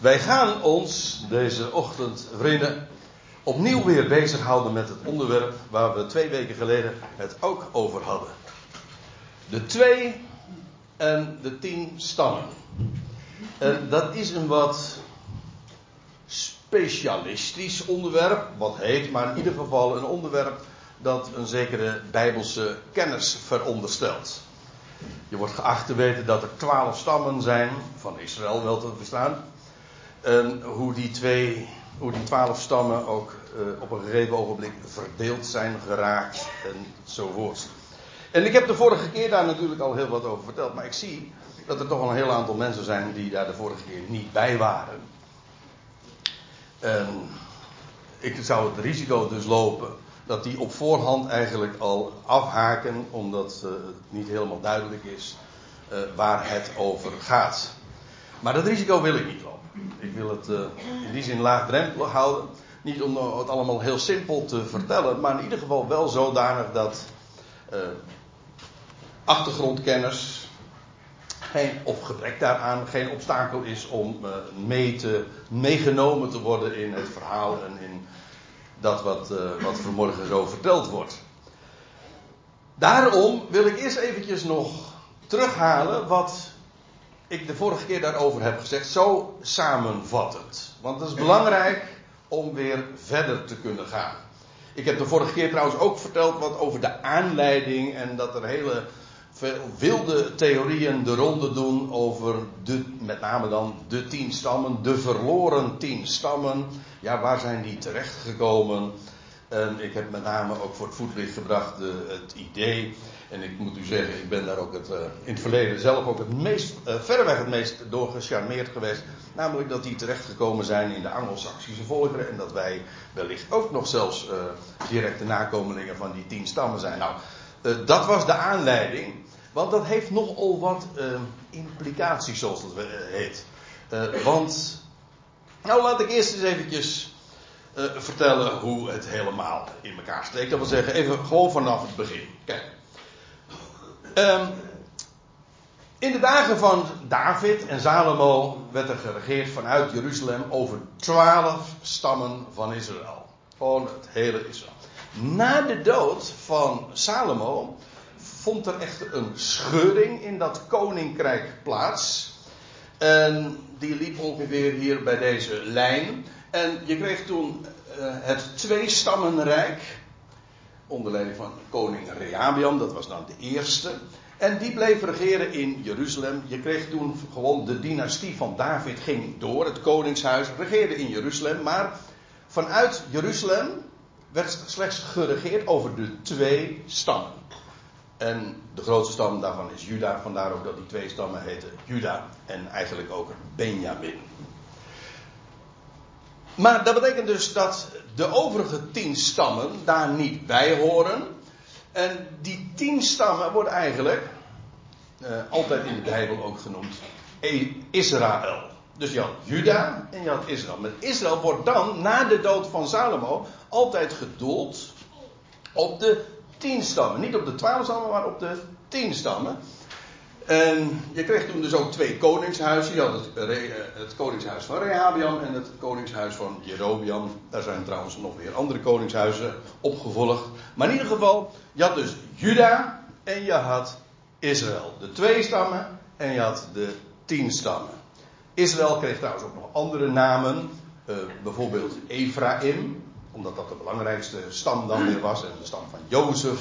Wij gaan ons deze ochtend, vrienden, opnieuw weer bezighouden met het onderwerp waar we twee weken geleden het ook over hadden. De twee en de tien stammen. En dat is een wat specialistisch onderwerp, wat heet, maar in ieder geval een onderwerp dat een zekere bijbelse kennis veronderstelt. Je wordt geacht te weten dat er twaalf stammen zijn, van Israël wel te verstaan. En hoe die twee, hoe die twaalf stammen ook uh, op een gegeven ogenblik verdeeld zijn geraakt enzovoorts. En ik heb de vorige keer daar natuurlijk al heel wat over verteld, maar ik zie dat er toch een heel aantal mensen zijn die daar de vorige keer niet bij waren. En ik zou het risico dus lopen dat die op voorhand eigenlijk al afhaken, omdat uh, het niet helemaal duidelijk is uh, waar het over gaat. Maar dat risico wil ik niet lopen. Ik wil het uh, in die zin laagdrempelig houden. Niet om het allemaal heel simpel te vertellen, maar in ieder geval wel zodanig dat achtergrondkennis geen, of gebrek daaraan geen obstakel is om mee te, meegenomen te worden in het verhaal en in dat wat, wat vanmorgen zo verteld wordt. Daarom wil ik eerst eventjes nog terughalen wat ik de vorige keer daarover heb gezegd, zo samenvattend. Want het is belangrijk om weer verder te kunnen gaan. Ik heb de vorige keer trouwens ook verteld wat over de aanleiding en dat er hele wilde theorieën de ronde doen over de, met name dan de tien stammen, de verloren tien stammen. Ja, waar zijn die terechtgekomen? Ik heb met name ook voor het voetlicht gebracht het idee. En ik moet u zeggen, ik ben daar ook het, uh, in het verleden zelf ook het meest, uh, verreweg het meest door gecharmeerd geweest. Namelijk dat die terechtgekomen zijn in de Anglo-Saxische volkeren. En dat wij wellicht ook nog zelfs uh, directe nakomelingen van die tien stammen zijn. Nou, dat was de aanleiding. Want dat heeft nogal wat implicaties, zoals dat heet. want nou, laat ik eerst eens eventjes uh, vertellen hoe het helemaal in elkaar steekt. Dat wil zeggen, even gewoon vanaf het begin. Kijk. Um, in de dagen van David en Salomo werd er geregeerd vanuit Jeruzalem over twaalf stammen van Israël. Gewoon het hele Israël. Na de dood van Salomo vond er echter een scheuring in dat koninkrijk plaats. En die liep ongeveer hier bij deze lijn. En je kreeg toen uh, het twee-stammenrijk. Onder leiding van koning Rehabiam, dat was dan de eerste. En die bleef regeren in Jeruzalem. Je kreeg toen gewoon de dynastie van David ging door. Het koningshuis regeerde in Jeruzalem. Maar vanuit Jeruzalem werd slechts geregeerd over de twee stammen. En de grootste stam daarvan is Juda. Vandaar ook dat die twee stammen heten Juda en eigenlijk ook Benjamin. Maar dat betekent dus dat de overige tien stammen daar niet bij horen. En die tien stammen worden eigenlijk, eh, altijd in de Bijbel ook genoemd, Israël. Dus je had Juda en je had Israël. Met Israël wordt dan, na de dood van Salomo, altijd gedoeld op de tien stammen. Niet op de twaalf stammen, maar op de tien stammen. En je kreeg toen dus ook twee koningshuizen. Je had het, het koningshuis van Rehabiam en het koningshuis van Jerobiam. Daar zijn trouwens nog weer andere koningshuizen opgevolgd. Maar in ieder geval, je had dus Juda en je had Israël. De twee stammen en je had de tien stammen. Israël kreeg trouwens ook nog andere namen. Uh, bijvoorbeeld Ephraim omdat dat de belangrijkste stam dan weer was. En de stam van Jozef.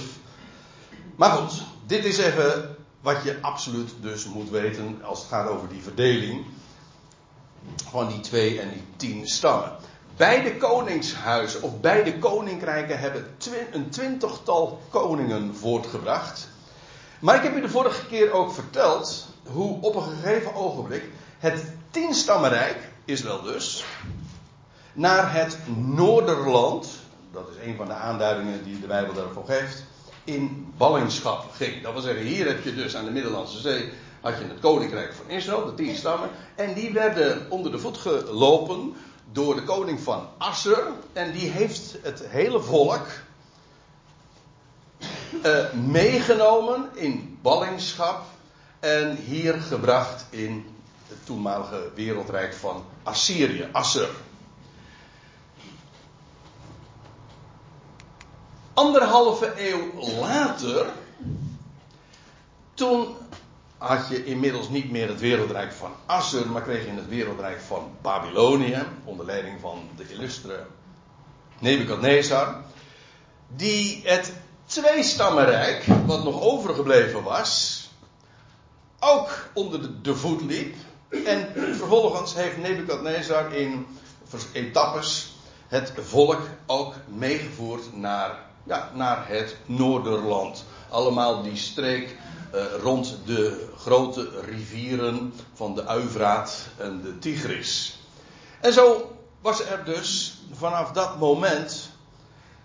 Maar goed, dit is even wat je absoluut dus moet weten als het gaat over die verdeling. Van die twee en die tien stammen. Beide koningshuizen of beide koninkrijken hebben een twintigtal koningen voortgebracht. Maar ik heb u de vorige keer ook verteld hoe op een gegeven ogenblik het tienstammenrijk, Israël dus, naar het Noorderland, dat is een van de aanduidingen die de Bijbel daarvoor geeft, in ballingschap ging. Dat wil zeggen, hier heb je dus aan de Middellandse Zee had je het koninkrijk van Israël, de tien stammen, en die werden onder de voet gelopen door de koning van Asser, en die heeft het hele volk uh, meegenomen in ballingschap en hier gebracht in het toenmalige wereldrijk van Assyrië, Asser. Anderhalve eeuw later, toen had je inmiddels niet meer het wereldrijk van Assur, maar kreeg je het wereldrijk van Babylonië, onder leiding van de illustre Nebukadnezar, die het tweestammenrijk, wat nog overgebleven was, ook onder de, voet liep. En vervolgens heeft Nebukadnezar in etappes het volk ook meegevoerd naar, ja, naar het Noorderland. Allemaal die streek uh, rond de grote rivieren van de Uivraat en de Tigris. En zo was er dus vanaf dat moment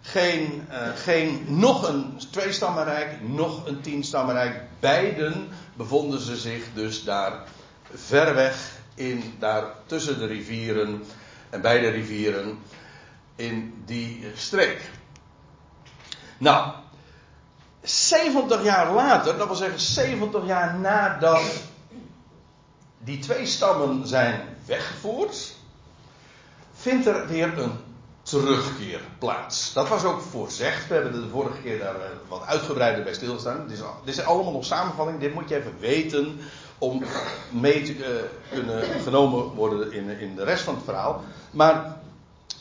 geen, uh, geen nog een tweestammenrijk, nog een tienstammenrijk. Beiden bevonden ze zich dus daar ver weg in, daar tussen de rivieren en beide rivieren in die streek. Nou, 70 jaar later, dat wil zeggen 70 jaar nadat die twee stammen zijn weggevoerd, vindt er weer een terugkeer plaats. Dat was ook voorzegd. We hebben de vorige keer daar eh, wat uitgebreider bij stilgestaan. Dit is, allemaal nog samenvatting. Dit moet je even weten om mee te uh, kunnen genomen worden in, in de rest van het verhaal. Maar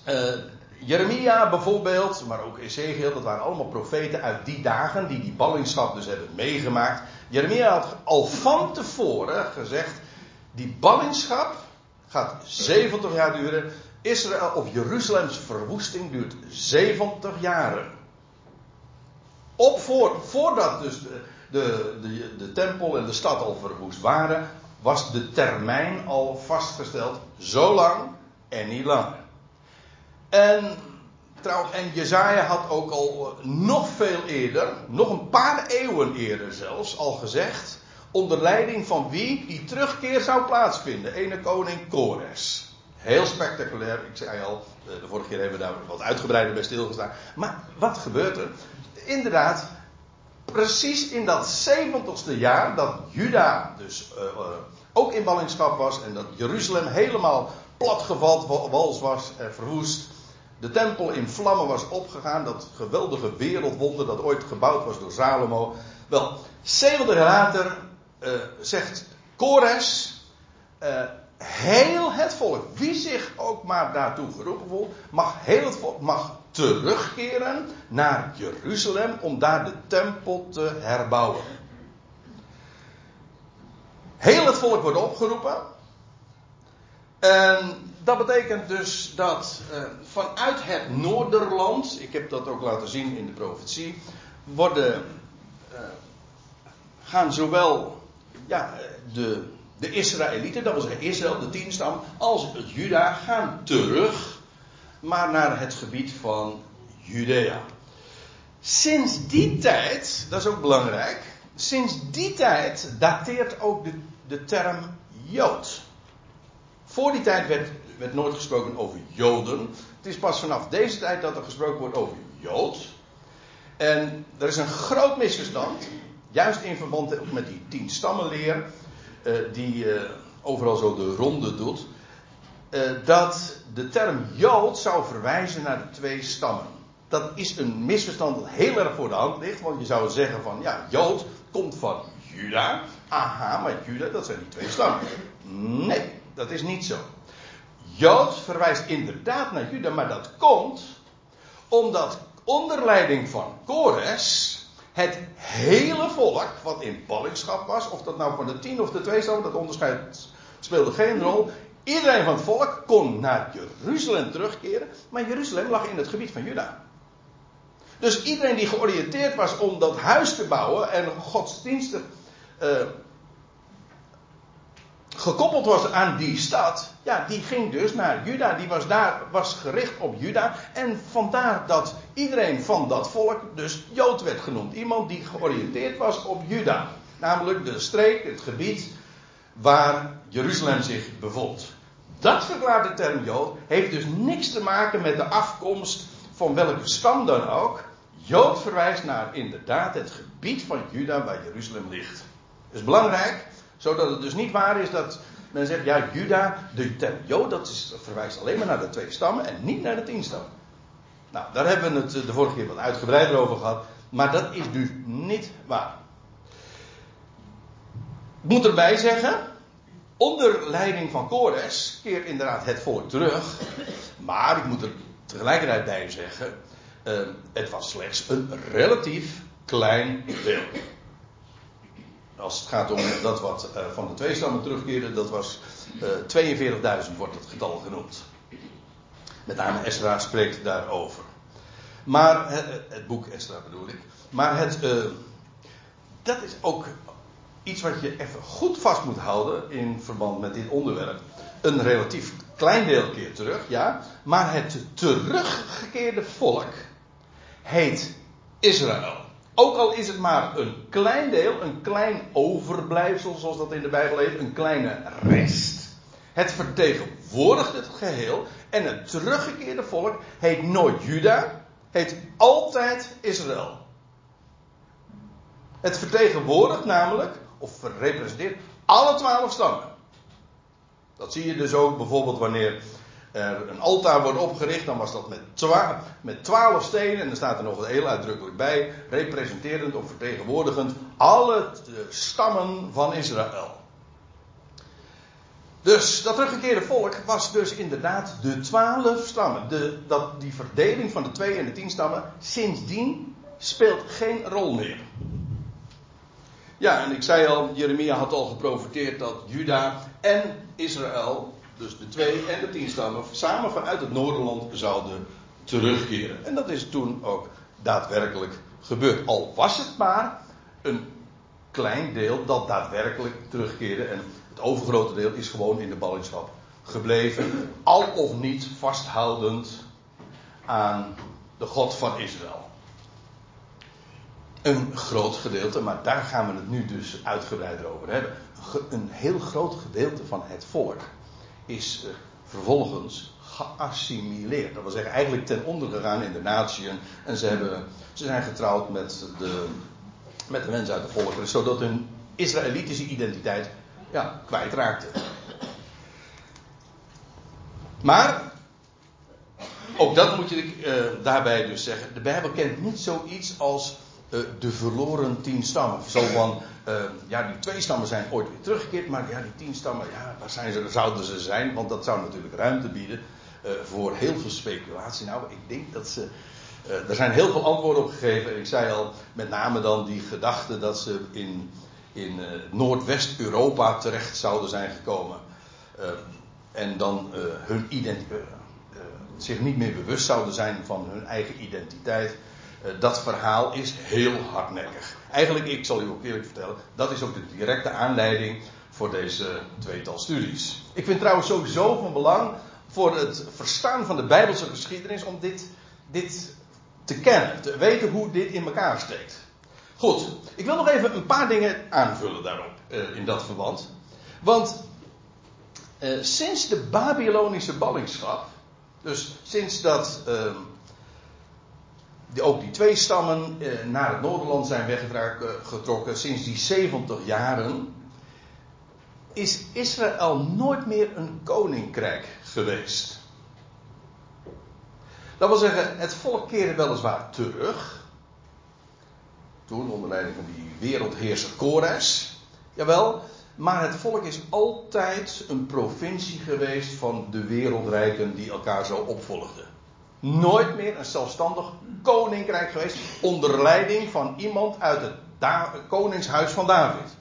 uh, Jeremia bijvoorbeeld, maar ook Ezekiel, dat waren allemaal profeten uit die dagen die die ballingschap dus hebben meegemaakt. Jeremia had al van tevoren gezegd, die ballingschap gaat 70 jaar duren. Israël of Jeruzalems verwoesting duurt 70 jaren. Op voor, voordat dus de, de, de, de tempel en de stad al verwoest waren, was de termijn al vastgesteld. Zo lang en niet langer. En, trouw, en Jezaja had ook al eh, nog veel eerder, nog een paar eeuwen eerder zelfs, al gezegd. Onder leiding van wie die terugkeer zou plaatsvinden. Ene koning Kores. Heel spectaculair. Ik zei al, eh, de vorige keer hebben we daar wat uitgebreider bij stilgestaan. Maar wat gebeurt er? Inderdaad, precies in dat zeventigste jaar dat Juda dus uh, ook in ballingschap was en dat Jeruzalem helemaal platgevald wals was en verwoest. De tempel in vlammen was opgegaan, dat geweldige wereldwonder dat ooit gebouwd was door Salomo. Wel, 70 jaar later uh, zegt Kores, heel het volk, wie zich ook maar daartoe geroepen voelt, mag heel het volk mag terugkeren naar Jeruzalem om daar de tempel te herbouwen. Heel het volk wordt opgeroepen. En dat betekent dus dat uh, vanuit het Noorderland, ik heb dat ook laten zien in de profetie, worden, uh, gaan zowel ja, de de Israëlieten, dat wil zeggen Israël, de tienstam, als Juda gaan terug, maar naar het gebied van Judea. Sinds die tijd, dat is ook belangrijk, sinds die tijd dateert ook de, de term Jood. Voor die tijd werd, werd nooit gesproken over Joden. Het is pas vanaf deze tijd dat er gesproken wordt over Jood. En er is een groot misverstand, juist in verband met die tien stammenleer uh, die uh, overal zo de ronde doet. Uh, dat de term Jood zou verwijzen naar de twee stammen. Dat is een misverstand dat heel erg voor de hand ligt. Want je zou zeggen van ja, Jood komt van Juda. Aha, maar Juda dat zijn die twee stammen. Nee, dat is niet zo. Jood verwijst inderdaad naar Juda, maar dat komt omdat onder leiding van Kores het hele volk wat in ballingschap was, of dat nou van de tien of de twee stammen, dat onderscheid speelde geen rol. Iedereen van het volk kon naar Jeruzalem terugkeren, maar Jeruzalem lag in het gebied van Juda. Dus iedereen die georiënteerd was om dat huis te bouwen en godsdienstig uh, gekoppeld was aan die stad, ja, die ging dus naar Juda. Die was daar, was gericht op Juda. En vandaar dat iedereen van dat volk dus Jood werd genoemd. Iemand die georiënteerd was op Juda. Namelijk de streek, het gebied waar Jeruzalem zich bevond. Dat verklaart de term Jood. Heeft dus niks te maken met de afkomst van welke stam dan ook. Jood verwijst naar inderdaad het gebied van Juda waar Jeruzalem ligt. Dat is belangrijk zodat het dus niet waar is dat Men zegt, ja, Juda, de term Jood, dat is, verwijst alleen maar naar de twee stammen en niet naar de tien stammen. Nou, daar hebben we het de vorige keer wat uitgebreider over gehad. Maar dat is dus niet waar. Ik moet erbij zeggen, onder leiding van Kores keert inderdaad het volk terug. Maar ik moet er tegelijkertijd bij zeggen, uh, het was slechts een relatief klein deel. Als het gaat om dat wat uh, van de twee stammen terugkeerde, dat was uh, 42.000 wordt het getal genoemd. Met name Esra spreekt daarover. Maar het, het boek Esra bedoel ik. Maar het, dat is ook iets wat je even goed vast moet houden in verband met dit onderwerp. Een relatief klein deel keer terug, ja. Maar het teruggekeerde volk heet Israël. Ook al is het maar een klein deel, een klein overblijfsel, zoals dat in de Bijbel heet, een kleine rest. Het vertegenwoordigt het geheel. En het teruggekeerde volk heet nooit Juda, heet altijd Israël. Het vertegenwoordigt namelijk, of representeert, alle twaalf stammen. Dat zie je dus ook bijvoorbeeld wanneer er een altaar wordt opgericht, dan was dat met, met twaalf stenen, en er staat er nog heel uitdrukkelijk bij, representerend of vertegenwoordigend alle stammen van Israël. Dus dat teruggekeerde volk was dus inderdaad de twaalf stammen. De, dat, die verdeling van de twee en de tien stammen, sindsdien speelt geen rol meer. Ja, en ik zei al, Jeremia had al geprofiteerd dat Juda en Israël, dus de twee en de tien stammen, samen vanuit het Noorderland zouden terugkeren. En dat is toen ook daadwerkelijk gebeurd. Al was het maar een klein deel dat daadwerkelijk terugkeerde. En het overgrote deel is gewoon in de ballingschap gebleven. Al of niet vasthoudend aan de God van Israël. Een groot gedeelte, maar daar gaan we het nu dus uitgebreider over hebben. Een heel groot gedeelte van het volk is eh, vervolgens geassimileerd. Dat wil zeggen, eigenlijk ten onder gegaan in de natieën. En ze, hebben, ze zijn getrouwd met de, met de mensen uit de volkeren, zodat hun Israëlitische identiteit ja, kwijtraakte. Maar, ook dat moet je uh, daarbij dus zeggen. De Bijbel kent niet zoiets als de verloren tien stammen. Zo van, uh, ja, die twee stammen zijn ooit weer teruggekeerd, maar ja, die tien stammen, ja, waar zijn ze, zouden ze zijn? Want dat zou natuurlijk ruimte bieden voor heel veel speculatie. Nou, ik denk dat ze. er zijn heel veel antwoorden op gegeven. Ik zei al, met name dan die gedachte dat ze in in Noordwest-Europa terecht zouden zijn gekomen. En dan hun zich niet meer bewust zouden zijn van hun eigen identiteit. Dat verhaal is heel hardnekkig. Eigenlijk, ik zal u ook eerlijk vertellen, dat is ook de directe aanleiding voor deze tweetal studies. Ik vind trouwens sowieso van belang voor het verstaan van de Bijbelse geschiedenis om dit, dit te kennen, te weten hoe dit in elkaar steekt. Goed, ik wil nog even een paar dingen aanvullen daarop, uh, in dat verband. Want uh, sinds de Babylonische ballingschap, dus sinds dat die, ook die twee stammen eh, naar het Noorderland zijn weggetrokken, sinds die 70 jaren, is Israël nooit meer een koninkrijk geweest. Dat wil zeggen, het volk keerde weliswaar terug toen onder leiding van die wereldheerser Kores. Jawel, maar het volk is altijd een provincie geweest van de wereldrijken die elkaar zo opvolgden. Nooit meer een zelfstandig koninkrijk geweest onder leiding van iemand uit het koningshuis van David.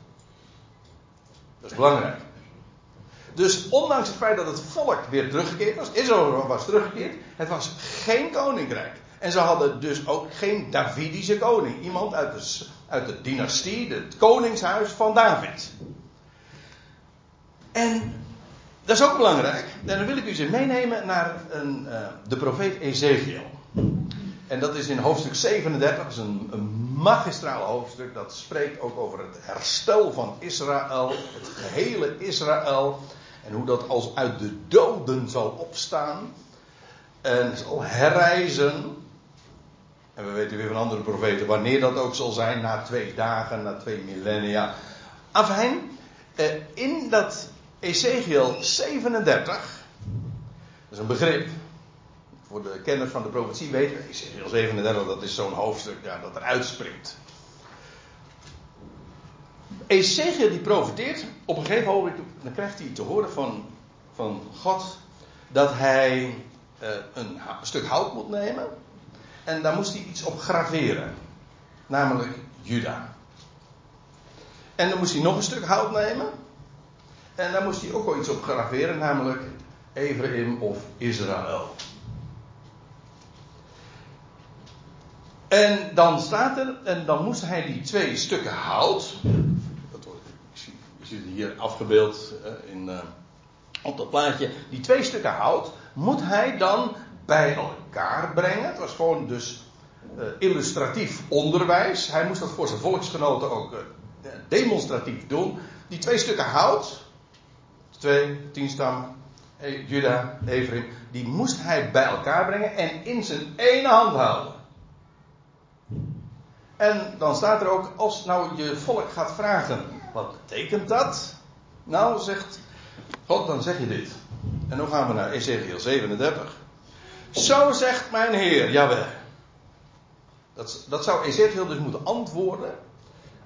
Dat is belangrijk. Dus ondanks het feit dat het volk weer teruggekeerd was, Israël was teruggekeerd, het was geen koninkrijk. En ze hadden dus ook geen Davidische koning. Iemand uit de, uit de dynastie, het koningshuis van David. En dat is ook belangrijk. En dan wil ik u ze meenemen naar een, uh, de profeet Ezekiel. En dat is in hoofdstuk 37, dat is een, een magistraal hoofdstuk. Dat spreekt ook over het herstel van Israël, het gehele Israël. En hoe dat als uit de doden zal opstaan. En zal herrijzen. En we weten weer van andere profeten wanneer dat ook zal zijn, na twee dagen, na twee millennia. Afijn, eh, in dat Ezekiel 37. Dat is een begrip. Voor de kenners van de profetie weten, Ezekiel 37, dat is zo'n hoofdstuk ja, dat eruit springt. Ezekiel die profeteert, op een gegeven moment dan krijgt hij te horen van, van God dat hij uh, een stuk hout moet nemen. En daar moest hij iets op graveren. Namelijk Juda. En dan moest hij nog een stuk hout nemen. En daar moest hij ook wel iets op graveren, namelijk Ephraim of Israël. En dan staat er, en dan moest hij die twee stukken hout. Dat je ziet het hier afgebeeld in, uh, op dat plaatje. Die twee stukken hout moet hij dan bij elkaar brengen. Het was gewoon dus uh, illustratief onderwijs. Hij moest dat voor zijn volksgenoten ook demonstratief doen. Die twee stukken hout, twee, tien stammen, Juda, Ephraim, die moest hij bij elkaar brengen en in zijn ene hand houden. En dan staat er ook, als nou je volk gaat vragen, wat betekent dat? Nou, zegt God, dan zeg je dit. En dan gaan we naar Ezekiel 37. Zo zegt mijn Heer, jawel. Dat, dat zou Ezekiel dus moeten antwoorden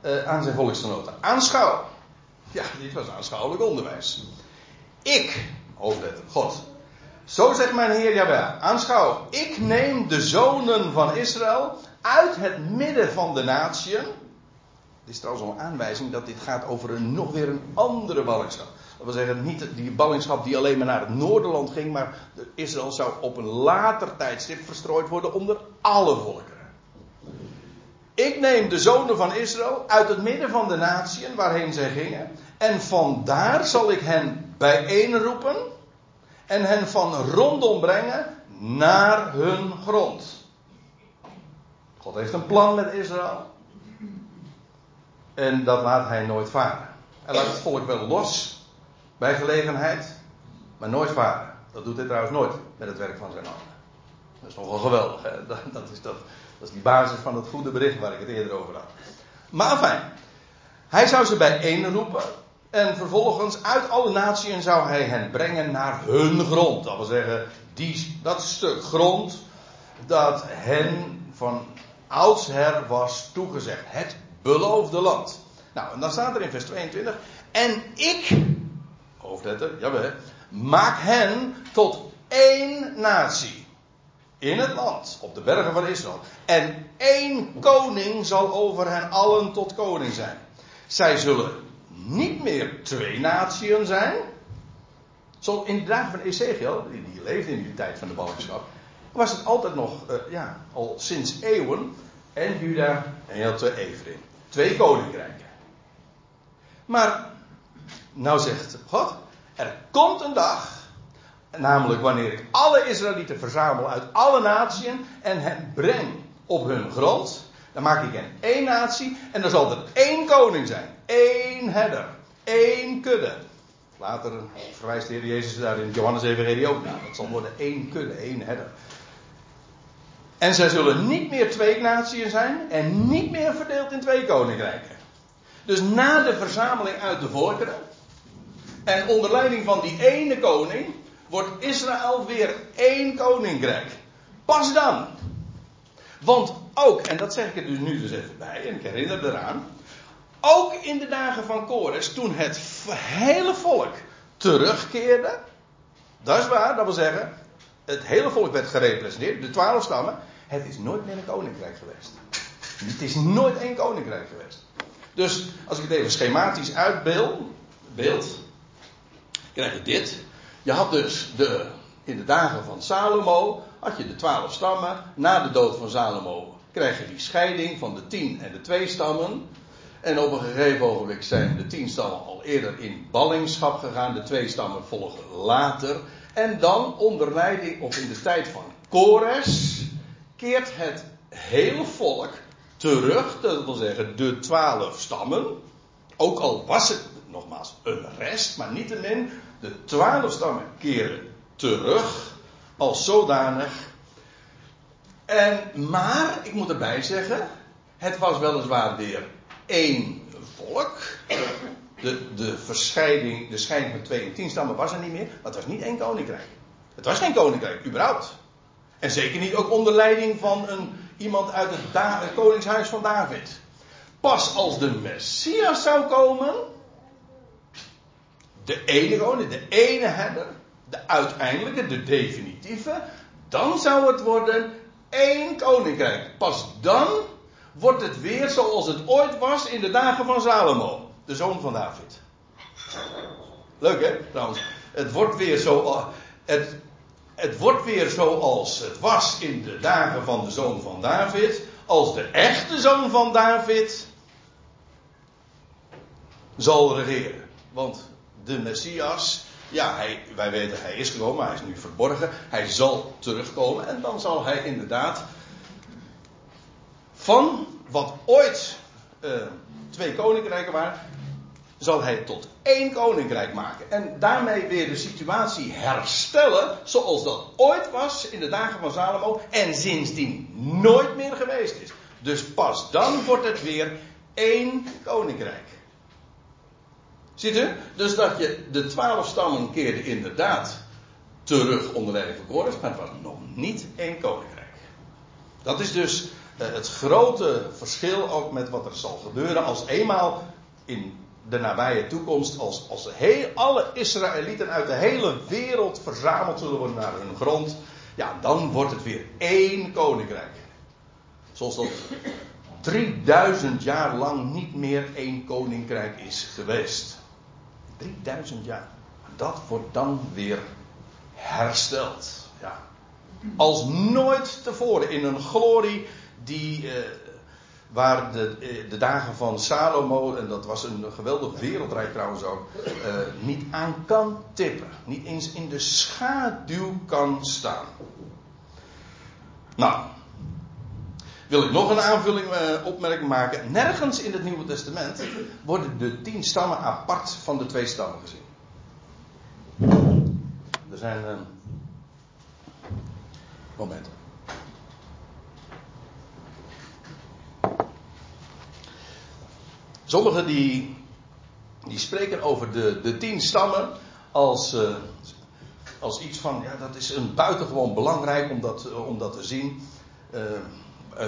uh, aan zijn volksgenoten. Aanschouw. Ja, dit was aanschouwelijk onderwijs. Ik, hoofdletter, God. Zo zegt mijn Heer Jawel. Aanschouw. Ik neem de zonen van Israël uit het midden van de natieën. Dit is trouwens een aanwijzing dat dit gaat over een, nog weer een andere ballingschap. Dat wil zeggen, niet die ballingschap die alleen maar naar het Noorderland ging, maar Israël zou op een later tijdstip verstrooid worden onder alle volkeren. Ik neem de zonen van Israël uit het midden van de natieën waarheen zij gingen. En vandaar zal ik hen bijeenroepen. En hen van rondom brengen naar hun grond. God heeft een plan met Israël. En dat laat hij nooit varen. Hij laat het volk wel los bij gelegenheid, maar nooit varen. Dat doet hij trouwens nooit met het werk van zijn handen. Dat is nogal geweldig. Hè? Dat, is dat is die basis van het goede bericht waar ik het eerder over had. Maar fijn. Hij zou ze bijeenroepen. En vervolgens uit alle naties zou hij hen brengen naar hun grond. Dat wil zeggen, die, dat stuk grond dat hen van oudsher was toegezegd. Het beloofde land. Nou, en dan staat er in vers 22. En ik, hoofdletter, jawel, maak hen tot één natie. In het land, op de bergen van Israël. En één koning zal over hen allen tot koning zijn. Zij zullen niet meer twee naties zijn. Zo in de dagen van Ezekiel, die, leefde in die tijd van de ballingschap, was het altijd nog, uh, ja, al sinds eeuwen, en Juda en heel twee. Twee koninkrijken. Maar, nou zegt God, er komt een dag, namelijk wanneer ik alle Israëlieten verzamel uit alle naties en hen breng op hun grond, dan maak ik hen één natie en dan zal er één koning zijn, één herder, één kudde. Later verwijst de Heer Jezus daar in Johannes Evangelie ook naar. Het zal worden één kudde, één herder. En zij zullen niet meer twee naties zijn en niet meer verdeeld in twee koninkrijken. Dus na de verzameling uit de volkeren en onder leiding van die ene koning wordt Israël weer één koninkrijk. Pas dan. Want ook, en dat zeg ik er dus nu dus even bij, en ik herinner eraan. Ook in de dagen van Kores, toen het hele volk terugkeerde. Dat is waar, dat wil zeggen, het hele volk werd gerepresenteerd, de twaalf stammen. Het is nooit meer een koninkrijk geweest. Het is nooit één koninkrijk geweest. Dus als ik het even schematisch uitbeeld, beeld, krijg je dit. Je had dus de, in de dagen van Salomo, had je de twaalf stammen. Na de dood van Salomo krijg je die scheiding van de tien en de twee stammen. En op een gegeven ogenblik zijn de tien stammen al eerder in ballingschap gegaan. De twee stammen volgen later. En dan onder leiding, of in de tijd van Kores, keert het hele volk terug. Dat wil zeggen, de twaalf stammen. Ook al was het nogmaals een rest, maar niettemin, de twaalf stammen keren terug als zodanig. En, maar, ik moet erbij zeggen, het was weliswaar weer één volk. De, de verscheiding, de scheiding van twee en tien stammen was er niet meer. Maar het was niet één koninkrijk. Het was geen koninkrijk, überhaupt. En zeker niet ook onder leiding van een, iemand uit het, koningshuis van David. Pas als de Messias zou komen, de ene koning, de ene herder, de uiteindelijke, de definitieve, dan zou het worden één koninkrijk. Pas dan wordt het weer zoals het ooit was in de dagen van Salomo, de zoon van David. Leuk hè, trouwens. Het wordt weer zo, het, het wordt weer zoals het was in de dagen van de zoon van David, als de echte zoon van David zal regeren. Want de Messias, ja, hij, wij weten hij is gekomen, hij is nu verborgen, hij zal terugkomen en dan zal hij inderdaad van wat ooit uh, twee koninkrijken waren, zal hij tot één koninkrijk maken. En daarmee weer de situatie herstellen zoals dat ooit was in de dagen van Salomo en sindsdien nooit meer geweest is. Dus pas dan wordt het weer één koninkrijk. Ziet u? Dus dat je de twaalf stammen keerde inderdaad terug onder leiding maar het was nog niet één koninkrijk. Dat is dus uh, het grote verschil ook met wat er zal gebeuren als eenmaal in de nabije toekomst, als, als heel, alle Israëlieten uit de hele wereld verzameld zullen worden naar hun grond, ja, dan wordt het weer één koninkrijk. Zoals dat 3000 jaar lang niet meer één koninkrijk is geweest. 3000 jaar. Dat wordt dan weer hersteld. Ja. Als nooit tevoren in een glorie die. Eh, waar de, eh, de dagen van Salomo, en dat was een geweldig wereldrijk trouwens ook, eh, niet aan kan tippen. Niet eens in de schaduw kan staan. Nou, wil ik nog een aanvulling, uh, opmerking maken. Nergens in het Nieuwe Testament worden de tien stammen apart van de twee stammen gezien. Er zijn. Uh, momenten. Sommigen die, die spreken over de, de tien stammen als, uh, als iets van, ja, dat is een buitengewoon belangrijk om dat, te zien. Eh,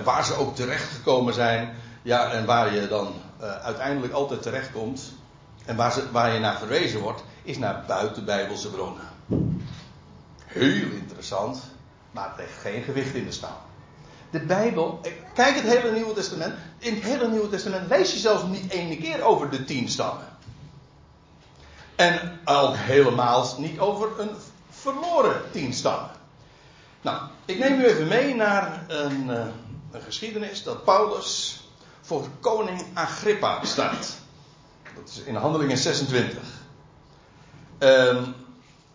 waar ze ook terechtgekomen zijn. Ja, en waar je dan uh, uiteindelijk altijd terechtkomt. En waar, ze, waar je naar verwezen wordt, is naar buitenbijbelse bronnen. Heel interessant, maar het heeft geen gewicht in de staal. De Bijbel, eh, kijk het hele Nieuwe Testament. In het hele Nieuwe Testament lees je zelfs niet ene keer over de tien stammen. En ook helemaal niet over een verloren tien stammen. Nou, ik neem u even mee naar een, een geschiedenis dat Paulus voor koning Agrippa staat. Dat is in Handelingen 26. Um,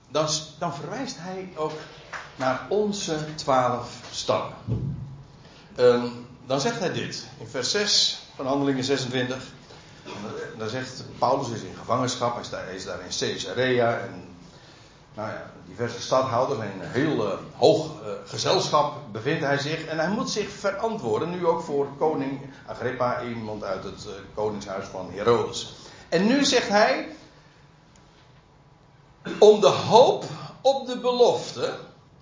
dan, dan, verwijst hij ook naar onze twaalf stammen. Um, dan zegt hij dit in vers 6 van Handelingen 26. Dan zegt Paulus is in gevangenschap, hij is daar in Caesarea en nou ja, diverse stadhouders en een heel uh, hoog uh, gezelschap bevindt hij zich. En hij moet zich verantwoorden, nu ook voor koning Agrippa, iemand uit het uh, koningshuis van Herodes. En nu zegt hij, om de hoop op de belofte,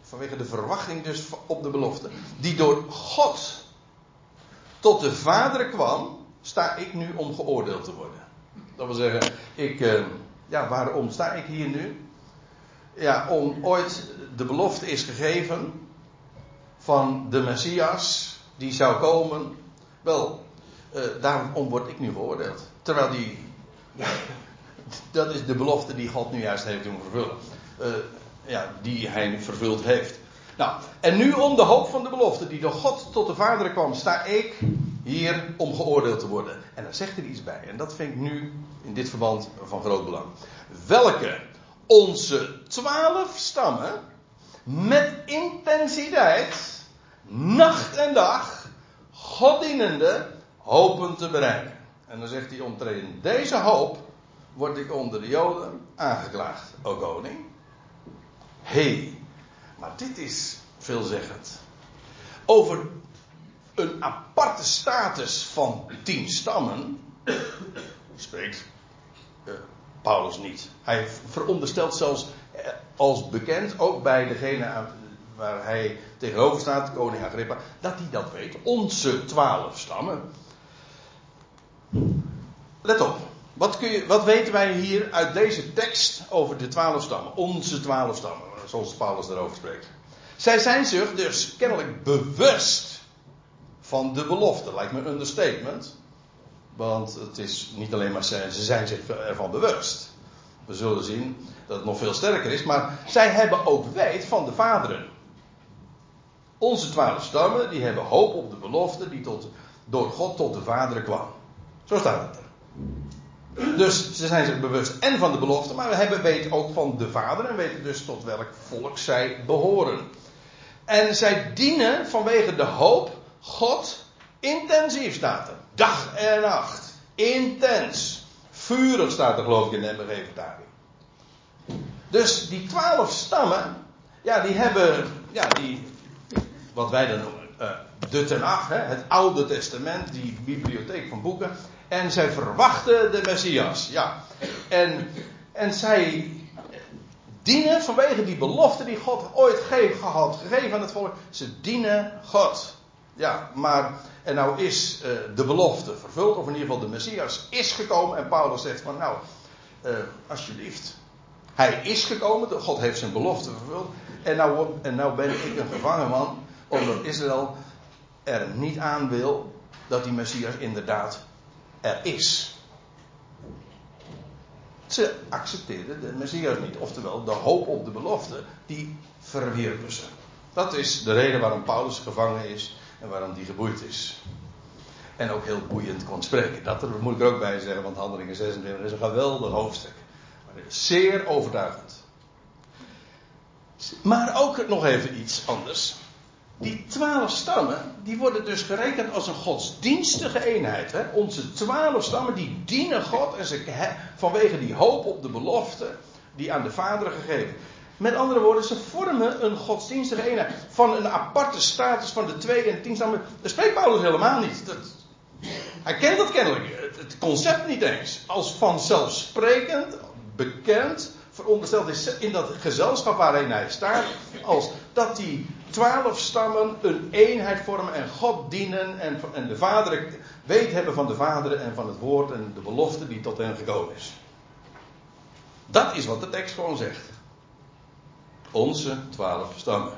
vanwege de verwachting dus op de belofte, die door God tot de Vader kwam, sta ik nu om geoordeeld te worden. Dat wil zeggen, ik, ja, waarom sta ik hier nu? Ja, om ooit de belofte is gegeven van de Messias die zou komen. Wel, uh, daarom word ik nu geoordeeld. Terwijl die, dat is de belofte die God nu juist heeft doen vervullen. Uh, ja, die hij vervuld heeft. Nou, en nu om de hoop van de belofte die door God tot de Vader kwam, sta ik hier om geoordeeld te worden. En daar zegt er iets bij. En dat vind ik nu in dit verband van groot belang. Welke onze twaalf stammen met intensiteit, nacht en dag, Goddienende hopen te bereiken. En dan zegt hij omtrent deze hoop word ik onder de Joden aangeklaagd, o koning. Hé, hey, maar dit is veelzeggend. Over een aparte status van tien stammen spreekt uh, Paulus niet. Hij veronderstelt zelfs uh, als bekend, ook bij degene waar hij tegenover staat, koning Agrippa, dat hij dat weet. Onze twaalf stammen. Let op. Wat, kun je, wat weten wij hier uit deze tekst over de twaalf stammen? Onze twaalf stammen, zoals Paulus daarover spreekt. Zij zijn zich dus kennelijk bewust van de belofte. Lijkt me een understatement. Want het is niet alleen maar ze, zijn zich ervan bewust. We zullen zien dat het nog veel sterker is. Maar zij hebben ook weet van de vaderen. Onze twaalf stammen, die hebben hoop op de belofte die tot, door God tot de vaderen kwam. Zo staat het er. Dus ze zijn zich bewust en van de belofte, maar we hebben weet ook van de vader en weten dus tot welk volk zij behoren. En zij dienen vanwege de hoop God intensief staat er. Dag en nacht. Intens. Vurig staat er geloof ik in de MBG-vertaling. Dus die twaalf stammen, ja, die hebben, ja, die, wat wij dan noemen, uh, de Tenach, hè, het Oude Testament, die bibliotheek van boeken. En zij verwachten de Messias, ja. En, en zij dienen vanwege die belofte die God ooit geef, had gegeven aan het volk. Ze dienen God. Ja, maar en nou is uh, de belofte vervuld, of in ieder geval de Messias is gekomen. En Paulus zegt van nou, uh, alsjeblieft. Hij is gekomen, God heeft zijn belofte vervuld. En nou, en nou ben ik een gevangen man, omdat Israël er niet aan wil dat die Messias inderdaad er is. Ze accepteerden de Messias niet. Oftewel, de hoop op de belofte, die verwierpen ze. Dat is de reden waarom Paulus gevangen is en waarom die geboeid is. En ook heel boeiend kon spreken. Dat moet ik er ook bij zeggen, want Handelingen 26 is een geweldig hoofdstuk. Maar zeer overtuigend. Maar ook nog even iets anders. Die twaalf stammen, die worden dus gerekend als een godsdienstige eenheid. Hè? Onze twaalf stammen, die dienen God en ze, vanwege die hoop op de belofte die aan de Vader gegeven. Met andere woorden, ze vormen een godsdienstige eenheid. Van een aparte status van de twee en tien stammen. Daar spreekt Paulus helemaal niet. Dat, hij kent dat kennelijk. Het concept niet eens. Als vanzelfsprekend, bekend, verondersteld is in dat gezelschap waarin hij staat. Als dat die twaalf stammen een eenheid vormen en God dienen. En, en de vader weet hebben van de vader en van het woord en de belofte die tot hen gekomen is. Dat is wat de tekst gewoon zegt. Onze twaalf stammen.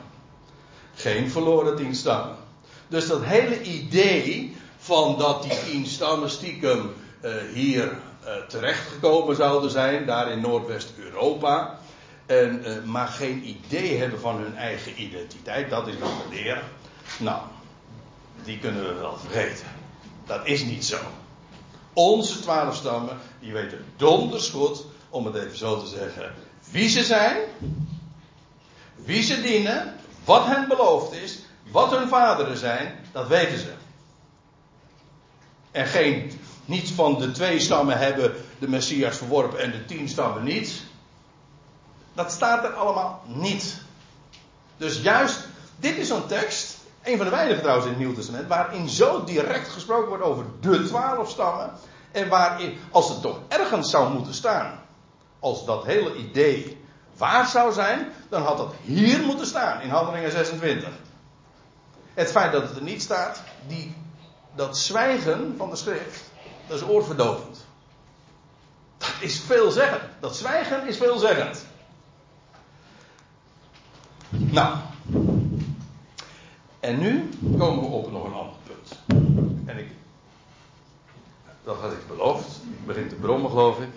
Geen verloren tien stammen. Dus dat hele idee van dat die tien stammen stiekem uh, hier uh, terechtgekomen zouden zijn, daar in Noordwest-Europa. En, uh, maar geen idee hebben van hun eigen identiteit, dat is wat de leer. Nou, die kunnen we wel vergeten. Dat is niet zo. Onze twaalf stammen, die weten donders goed, om het even zo te zeggen, wie ze zijn, wie ze dienen, wat hen beloofd is, wat hun vaderen zijn, dat weten ze. En geen, niet van de twee stammen hebben de Messias verworpen en de tien stammen niet. Dat staat er allemaal niet. Dus juist, dit is een tekst, een van de weinigen trouwens in het Nieuw Testament, waarin zo direct gesproken wordt over de twaalf stammen. En waarin, als het toch ergens zou moeten staan, als dat hele idee waar zou zijn, dan had dat hier moeten staan in Handelingen 26. Het feit dat het er niet staat, die, dat zwijgen van de schrift, dat is oorverdovend. Dat is veelzeggend. Dat zwijgen is veelzeggend. Nou. En nu komen we op nog een ander punt. En ik. Dat had ik beloofd. Ik begin te brommen, geloof ik.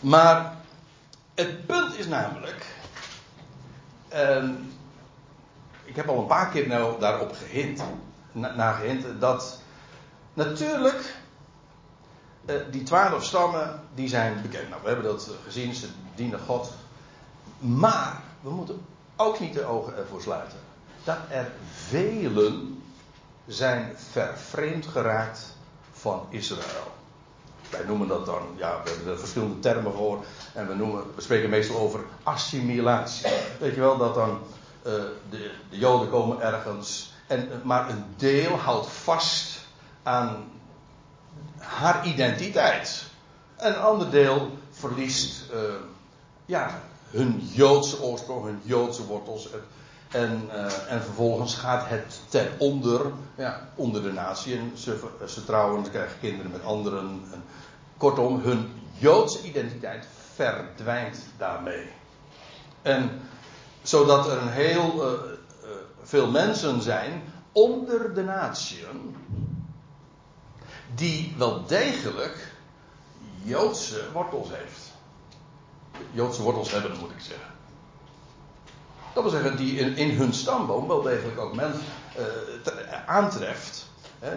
Maar het punt is namelijk. Uh, ik heb al een paar keer nou daarop gehint. Na, gehint dat. Natuurlijk. Uh, die twaalf stammen. die zijn bekend. Nou, we hebben dat gezien. Ze dienen God. Maar. we moeten ook niet de ogen ervoor sluiten. Dat er velen. zijn vervreemd geraakt van Israël. Wij noemen dat dan, ja, we hebben er verschillende termen voor. En we, noemen, we spreken meestal over assimilatie. Weet je wel, dat dan uh, de, de, Joden komen ergens. En, maar een deel houdt vast aan haar identiteit. Een ander deel verliest uh, ja, hun Joodse oorsprong, hun Joodse wortels. En, uh, en vervolgens gaat het ten onder, ja, onder de natie. En ze, ze trouwen, ze krijgen kinderen met anderen. En, kortom, hun Joodse identiteit verdwijnt daarmee. En zodat er een heel uh, uh, veel mensen zijn onder de natieën die wel degelijk Joodse wortels heeft. Joodse wortels hebben, moet ik zeggen. Dat wil zeggen, die in, hun stamboom wel degelijk ook mensen uh, aantreft,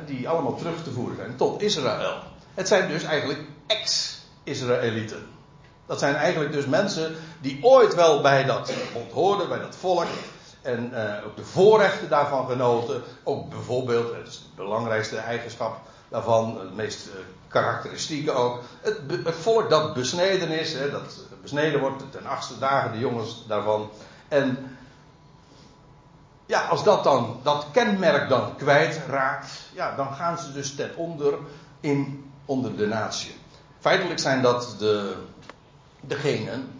die allemaal terug te voeren zijn tot Israël. Het zijn dus eigenlijk ex-Israëlieten. Dat zijn eigenlijk dus mensen die ooit wel bij dat bond hoorden, bij dat volk. En uh, ook de voorrechten daarvan genoten. Ook bijvoorbeeld, het is de belangrijkste eigenschap daarvan, het meest uh, karakteristieke ook. Het, het, volk dat besneden is, hè, dat besneden wordt ten achtste dagen, de jongens daarvan. En ja, als dat dan, dat kenmerk dan kwijtraakt, ja, dan gaan ze dus ten onder in, onder de natie. Feitelijk zijn dat de, degenen,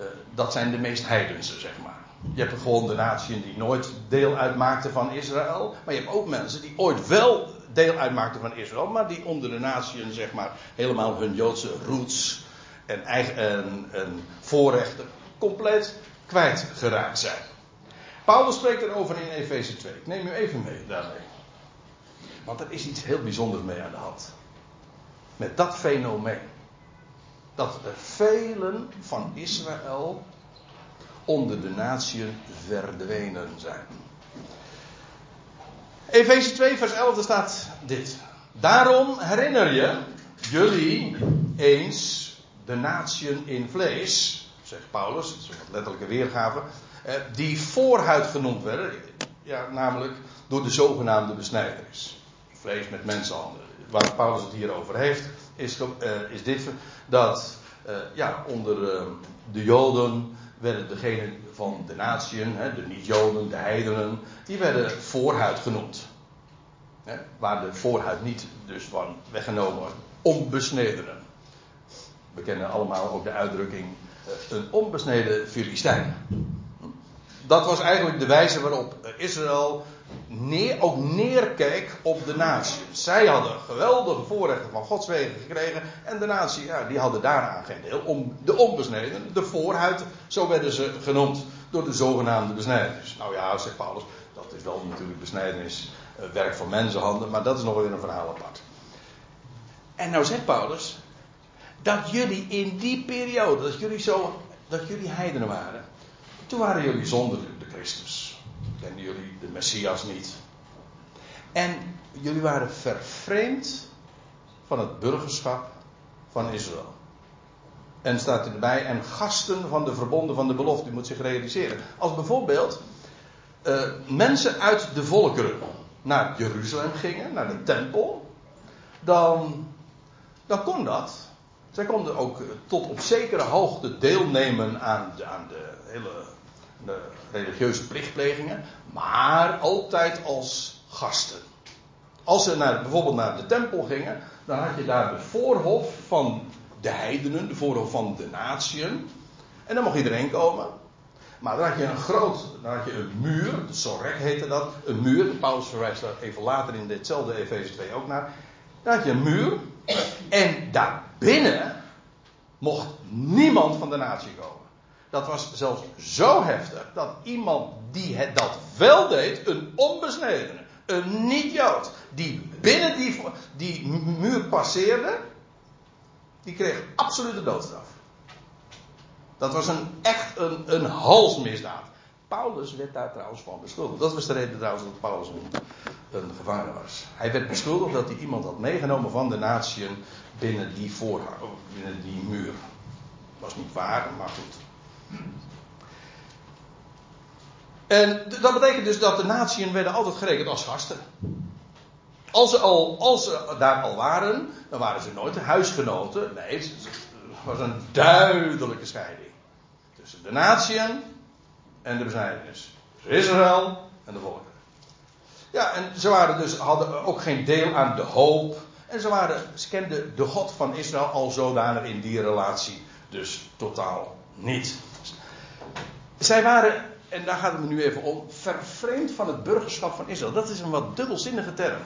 uh, dat zijn de meest heidense, zeg maar. Je hebt gewoon de natie die nooit deel uitmaakten van Israël. Maar je hebt ook mensen die ooit wel deel uitmaakten van Israël. Maar die onder de natie, zeg maar, helemaal hun Joodse roots en, eigen, en, en voorrechten compleet kwijtgeraakt zijn. Paulus spreekt erover in Efeze 2. Ik neem u even mee daarmee. Want er is iets heel bijzonders mee aan de hand. Met dat fenomeen. Dat er velen van Israël onder de natieën verdwenen zijn. Efeze 2, vers 11, daar staat dit. Daarom herinner je jullie eens de natieën in vlees, zegt Paulus, dat is een letterlijke weergave, die voorhuid genoemd werden, ja, namelijk door de zogenaamde besnijderis. Vlees met mensenhanden. Waar Paulus het hier over heeft, is, is dit dat ja, onder de Joden werden degenen van de natieën, de niet-Joden, de heidenen, die werden voorhuid genoemd. waar de voorhuid niet dus van weggenomen onbesnedenen. We kennen allemaal ook de uitdrukking eh, een onbesneden Filistijn. Dat was eigenlijk de wijze waarop Israël neer, ook neerkeek op de natie. Zij hadden geweldige voorrechten van Gods wegen gekregen. En de natie, ja, die hadden daaraan geen deel. Om de onbesneden, de voorhuid, zo werden ze genoemd door de zogenaamde besnijders. Nou ja, zegt Paulus, dat is wel natuurlijk besnijdenis, eh, werk van mensenhanden, maar dat is nog weer een verhaal apart. En nou zegt Paulus, dat jullie in die periode, dat jullie zo, dat jullie heidenen waren, toen waren jullie zonder de Christus. Kenden jullie de Messias niet. En jullie waren vervreemd van het burgerschap van Israël. En staat erbij, en gasten van de verbonden van de belofte, moet zich realiseren. Als bijvoorbeeld uh, mensen uit de volkeren naar Jeruzalem gingen, naar de tempel, dan, dan kon dat. Zij konden ook eh, tot op zekere hoogte deelnemen aan de, aan de hele de religieuze plichtplegingen, maar altijd als gasten. Als ze naar, bijvoorbeeld naar de tempel gingen, dan had je daar de voorhof van de heidenen, de voorhof van de natieën. En dan mocht iedereen komen. Maar dan had je een groot, dan had je een muur, de Sorek heette dat, een muur. Paulus verwijst daar even later in ditzelfde Efeze 2 ook naar. Dan had je een muur. En daarbinnen mocht niemand van de natie komen. Dat was zelfs zo heftig dat iemand die het dat wel deed, een onbesnedene, een niet-Jood, die binnen die, die muur passeerde, die kreeg absolute doodstraf. Dat was een, echt een, een halsmisdaad. Paulus werd daar trouwens van beschuldigd. Dat was de reden trouwens dat Paulus een, gevangene was. Hij werd beschuldigd dat hij iemand had meegenomen van de natieën binnen die voorhang, binnen die muur. Was niet waar, maar goed. En dat betekent dus dat de natieën werden altijd gerekend als gasten. Als ze, al, als daar al waren, dan waren ze nooit huisgenoten. Nee, het was een duidelijke scheiding. Tussen de natieën en de besnijdenis. Tussen Israël en de volken. Ja, en ze waren dus, hadden ook geen deel aan de hoop En ze, waren, ze kenden de God van Israël al zodanig in die relatie dus totaal niet. Zij waren, en daar gaat het me nu even om, vervreemd van het burgerschap van Israël. Dat is een wat dubbelzinnige term.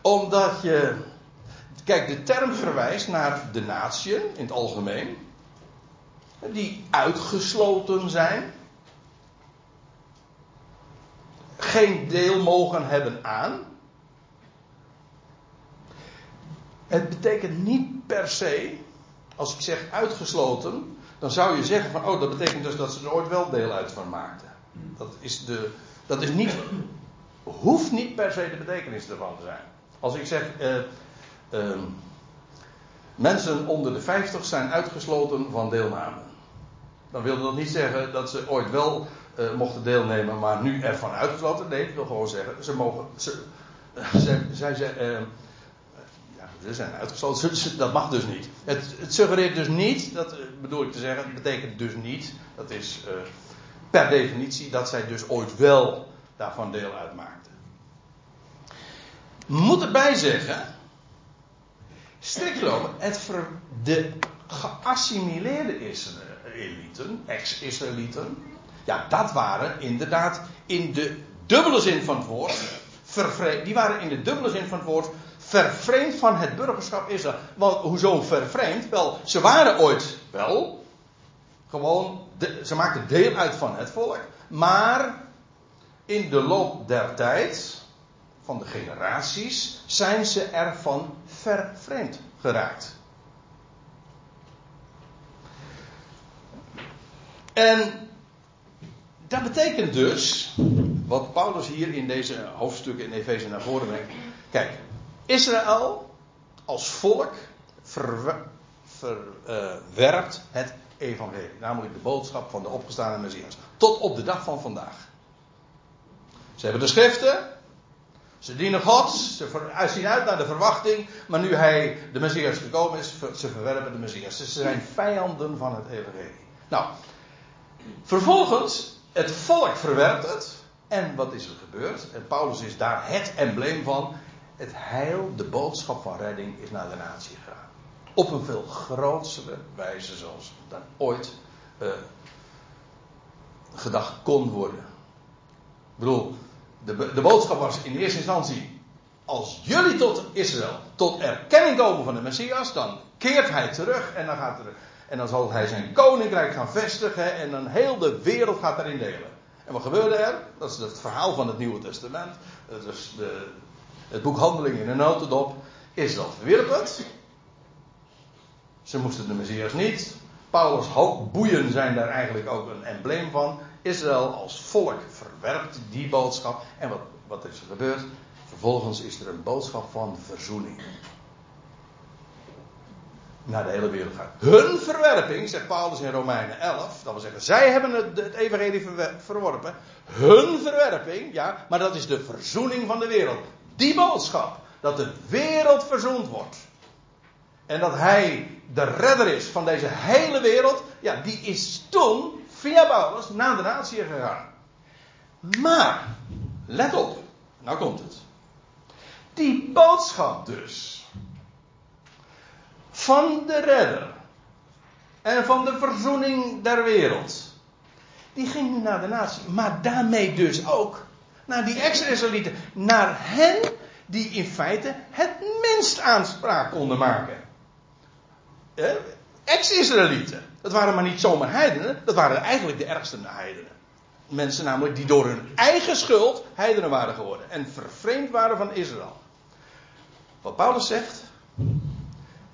Omdat je, kijk, de term verwijst naar de natie in het algemeen, die uitgesloten zijn, geen deel mogen hebben aan. Het betekent niet per se, als ik zeg uitgesloten, dan zou je zeggen van, oh, dat betekent dus dat ze er ooit wel deel uit van maakten. Dat is, de, dat is niet, hoeft niet per se de betekenis ervan te zijn. Als ik zeg, eh, eh, mensen onder de 50 zijn uitgesloten van deelname. Dan wil dat niet zeggen dat ze ooit wel uh, mochten deelnemen, maar nu ervan uitgesloten. Nee, ik wil gewoon zeggen, ze mogen, ze, ze, zij, ze, ze zijn uitgesloten. Dat mag dus niet. Het, het suggereert dus niet, dat bedoel ik te zeggen, het betekent dus niet, dat is per definitie, dat zij dus ooit wel daarvan deel uitmaakten. Moet erbij zeggen, strikt genomen, het de geassimileerde Israëlieten, ex-Israëlieten, ja, dat waren inderdaad in de dubbele zin van het woord, die waren in de dubbele zin van het woord vervreemd van het burgerschap Israël. Want hoezo vervreemd? Wel, ze waren ooit wel. Gewoon, ze maakten deel uit van het volk. Maar in de loop der tijd, van de generaties, zijn ze ervan vervreemd geraakt. En dat betekent dus, wat Paulus hier in deze hoofdstukken in Efeze naar voren brengt. Kijk, Israël als volk verwerpt het evangelie. Namelijk de boodschap van de opgestane Messias. Tot op de dag van vandaag. Ze hebben de schriften. Ze dienen God. Ze zien uit naar de verwachting. Maar nu hij de Messias gekomen is, ze verwerpen de Messias. Ze zijn vijanden van het evangelie. Nou, vervolgens, het volk verwerpt het. En wat is er gebeurd? En Paulus is daar het embleem van het heil, de boodschap van redding, is naar de natie gegaan. Op een veel grotere wijze zoals dan ooit uh, gedacht kon worden. Ik bedoel, de, de boodschap was in eerste instantie: als jullie tot Israël, tot erkenning komen van de Messias, dan keert hij terug en dan, gaat er, en dan zal hij zijn koninkrijk gaan vestigen en dan heel de wereld gaat daarin delen. En wat gebeurde er? Dat is het verhaal van het Nieuwe Testament. Dus de, het boek Handelingen in een notendop. Israël verwierp het. Ze moesten de Messias niet. Paulus' boeien zijn daar eigenlijk ook een embleem van. Israël als volk verwerpt die boodschap. En wat, wat is er gebeurd? Vervolgens is er een boodschap van verzoening. Naar de hele wereld gaat. Hun verwerping, zegt Paulus in Romeinen 11. Dat wil zeggen, zij hebben het, het evangelie verworpen. Hun verwerping, ja, maar dat is de verzoening van de wereld. Die boodschap. Dat de wereld verzoend wordt. En dat hij de redder is van deze hele wereld. Ja, die is toen via Paulus naar de natie gegaan. Maar, let op. Nou komt het. Die boodschap dus. Van de redder. En van de verzoening der wereld. Die ging nu naar de natie. Maar daarmee dus ook naar die ex-Israëlieten. Naar hen die in feite het minst aanspraak konden maken. Eh, ex-Israëlieten. Dat waren maar niet zomaar heidenen, dat waren eigenlijk de ergste heidenen. Mensen namelijk die door hun eigen schuld heidenen waren geworden en vervreemd waren van Israël. Wat Paulus zegt,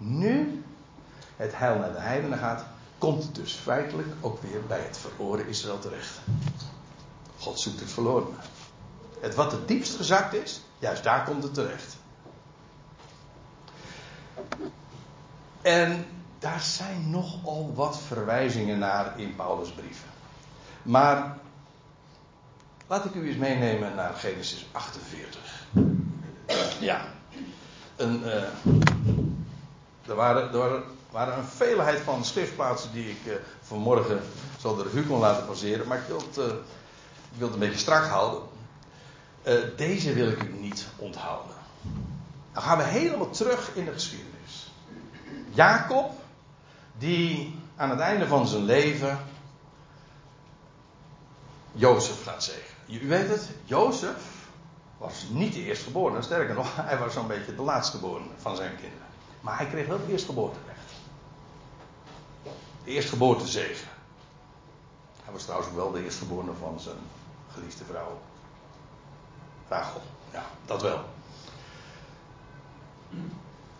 nu het heil naar de heidenen gaat, komt het dus feitelijk ook weer bij het verloren Israël terecht. God zoekt het verloren. Het wat het diepst gezakt is, juist daar komt het terecht. En daar zijn nogal wat verwijzingen naar in Paulus' brieven. Maar laat ik u eens meenemen naar Genesis 48. Ja, een, uh, er, waren, er waren, een veelheid van schriftplaatsen die ik uh, vanmorgen zal de revue kon laten passeren. Maar ik wil het, ik wil een beetje strak houden. Uh, deze wil ik u niet onthouden. Dan gaan we helemaal terug in de geschiedenis. Jacob, die aan het einde van zijn leven Jozef gaat zeggen. U weet het, Jozef was niet de eerstgeborene. Sterker nog, hij was zo'n beetje de laatstgeborene van zijn kinderen. Maar hij kreeg wel het eerstgeboorterecht. De eerstgeboortezegen. Hij was trouwens wel de eerstgeborene van zijn geliefde vrouw. Rachel. Ja, dat wel.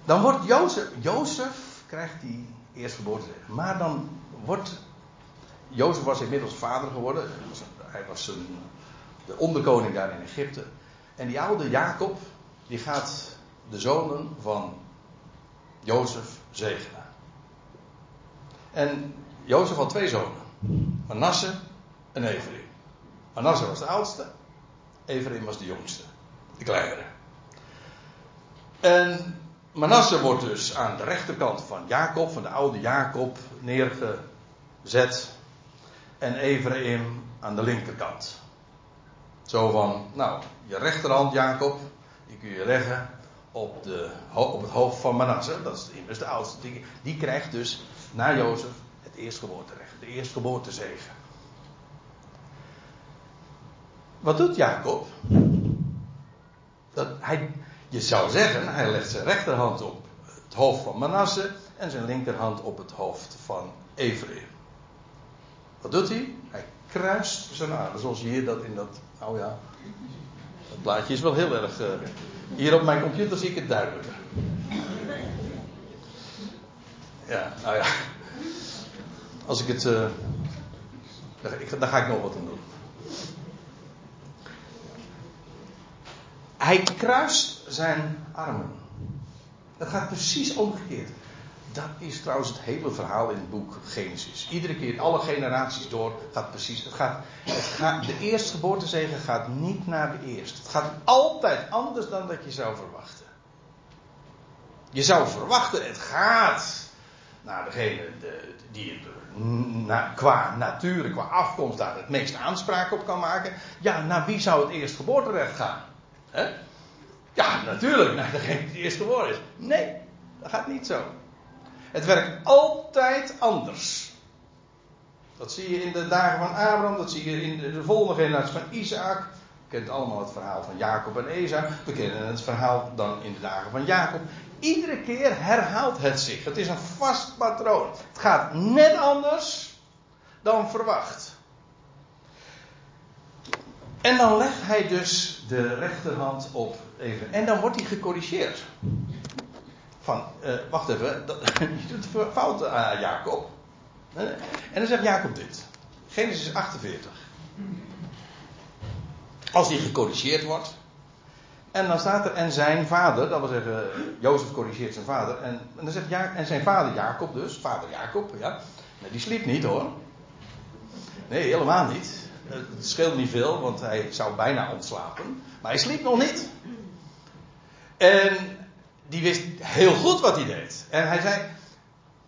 Dan wordt Jozef, Jozef krijgt die eerstgeboortezegen. Maar dan wordt, Jozef was inmiddels vader geworden. Hij was de onderkoning daar in Egypte. En die oude Jacob, die gaat de zonen van Jozef zegenen. En Jozef had twee zonen. Manasse en Ephraim. Manasse was de oudste. Ephraim was de jongste. De kleinere. En Manasse wordt dus aan de rechterkant van Jacob, van de oude Jacob, neergezet. En Ephraim aan de linkerkant. Zo van, nou, je rechterhand Jacob, die kun je leggen op, de, op het hoofd van Manasse. Dat is immers de oudste. Die, die krijgt dus na Jozef het eerstgeboorterecht. De eerstgeboortezegen. Wat doet Jacob? Dat hij, je zou zeggen, hij legt zijn rechterhand op het hoofd van Manasse en zijn linkerhand op het hoofd van Ephraim. Wat doet hij? Hij kruist zijn armen, zoals je hier dat in dat, nou ja, dat plaatje is wel heel erg, uh, hier op mijn computer zie ik het duidelijker. Ja, nou ja, als ik het, uh, daar, daar ga ik nog wat aan doen. Hij kruist zijn armen. Dat gaat precies omgekeerd. Dat is trouwens het hele verhaal in het boek Genesis. Iedere keer, alle generaties door, gaat precies. Het gaat, het gaat, de eerstgeboortezegen gaat niet naar de eerste. Het gaat altijd anders dan dat je zou verwachten. Je zou verwachten, het gaat naar degene die na, qua natuur, qua afkomst daar het meeste aanspraak op kan maken. Ja, naar wie zou het eerstgeboorterecht gaan? Ja, natuurlijk, naar degene die eerst geboren is. Nee, dat gaat niet zo. Het werkt altijd anders. Dat zie je in de dagen van Abraham, dat zie je in de volgende generatie van Isaac. Je kent allemaal het verhaal van Jacob en Esa. We kennen het verhaal dan in de dagen van Jacob. Iedere keer herhaalt het zich. Het is een vast patroon. Het gaat net anders dan verwacht. En dan legt hij dus de rechterhand op even. En dan wordt hij gecorrigeerd. Van, uh, wacht even, dat, je doet fout aan Jacob. En dan zegt Jacob dit. Genesis 48. Als die gecorrigeerd wordt. En dan staat er, en zijn vader, dat wil zeggen, Jozef corrigeert zijn vader. En, dan zegt ja, en zijn vader Jacob dus, vader Jacob, ja. Die sliep niet hoor. Nee, helemaal niet. Het scheelt niet veel, want hij zou bijna ontslapen. Maar hij sliep nog niet. En die wist heel goed wat hij deed. En hij zei,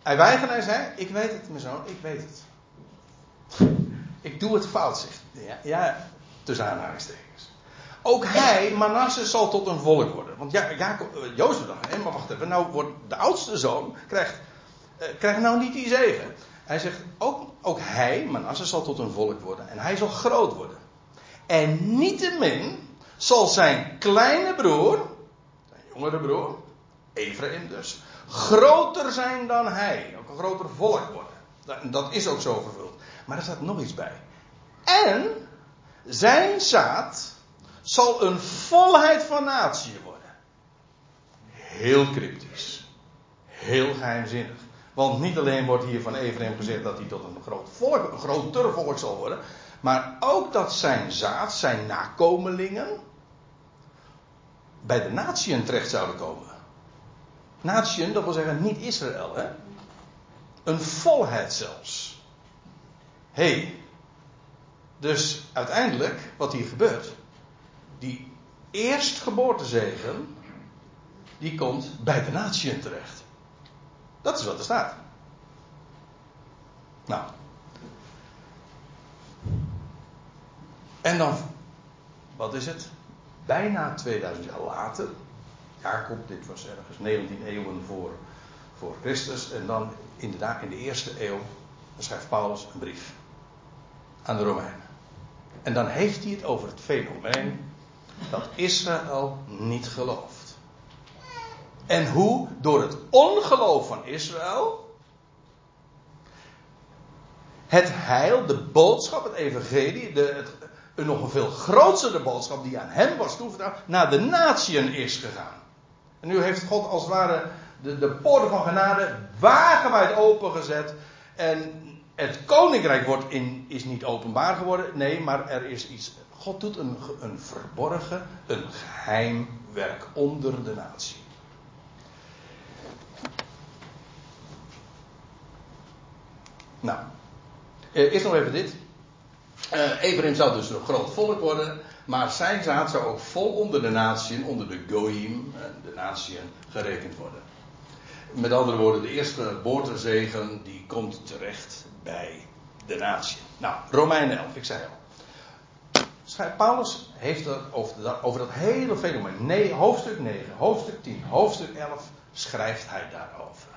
hij weigerde hij zei, ik weet het mijn zoon, ik weet het. Ik doe het fout, zegt ja, ja, tussen aanhalingstekens. Ook hij, Manasse, zal tot een volk worden. Want ja, Jacob, eh, Jozef dacht, maar wacht even, nou wordt de oudste zoon, krijgt, eh, krijgt nou niet die zegen. Hij zegt, ook, ook hij, Manasse, zal tot een volk worden. En hij zal groot worden. En niettemin zal zijn kleine broer, zijn jongere broer, Ephraim dus, groter zijn dan hij. Ook een groter volk worden. Dat is ook zo vervuld. Maar er staat nog iets bij. En zijn zaad zal een volheid van natie worden. Heel cryptisch. Heel geheimzinnig. Want niet alleen wordt hier van Ephraim gezegd dat hij tot een groot volk, een groter volk zal worden. Maar ook dat zijn zaad, zijn nakomelingen, bij de natieën terecht zouden komen. Natieën, dat wil zeggen niet Israël, hè? Een volheid zelfs. Hé. Hey, dus uiteindelijk, wat hier gebeurt, die eerstgeboortezegen, die komt bij de natieën terecht. Dat is wat er staat. Nou. En dan, wat is het? Bijna 2000 jaar later Jacob, dit was ergens 19 eeuwen voor, voor Christus. En dan inderdaad in de eerste eeuw schrijft Paulus een brief aan de Romeinen. En dan heeft hij het over het fenomeen dat Israël niet gelooft. En hoe door het ongeloof van Israël het heil, de boodschap, het evangelie, de, een nog een veel grotere boodschap die aan hem was toevertrouwd, naar de natieën is gegaan. En nu heeft God als het ware de, de poorten van genade wagenwijd opengezet. En het koninkrijk wordt in, is niet openbaar geworden. Nee, maar er is iets. God doet een, een verborgen, een geheim werk onder de natie. Nou, eh, eerst nog even dit. Uh, Ephraim zou dus een groot volk worden, maar zijn zaad zou ook vol onder de natieën, onder de Goyim, de natieën, gerekend worden. Met andere woorden, de eerste geboortezegen die komt terecht bij de natie. Nou, Romeinen 11, ik zei al. Paulus heeft het over, dat, over dat hele fenomeen. Nee, hoofdstuk 9, hoofdstuk 10, hoofdstuk 11 schrijft hij daarover.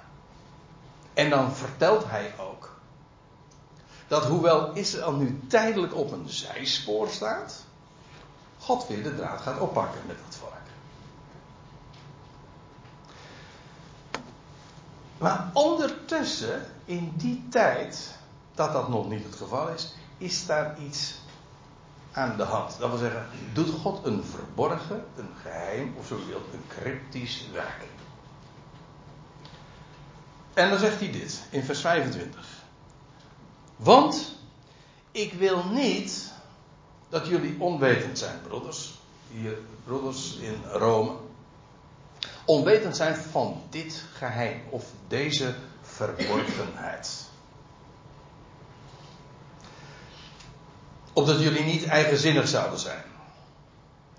En dan vertelt hij ook dat hoewel Israël nu tijdelijk op een zijspoor staat, God weer de draad gaat oppakken met dat volk. Maar ondertussen, in die tijd, dat dat nog niet het geval is, is daar iets aan de hand. Dat wil zeggen, doet God een verborgen, een geheim, of zo wilt, een cryptisch werk. En dan zegt hij dit in vers 25. Want ik wil niet dat jullie onwetend zijn, broeders. Hier, broeders in Rome. Onwetend zijn van dit geheim of deze verborgenheid. Opdat jullie niet eigenzinnig zouden zijn.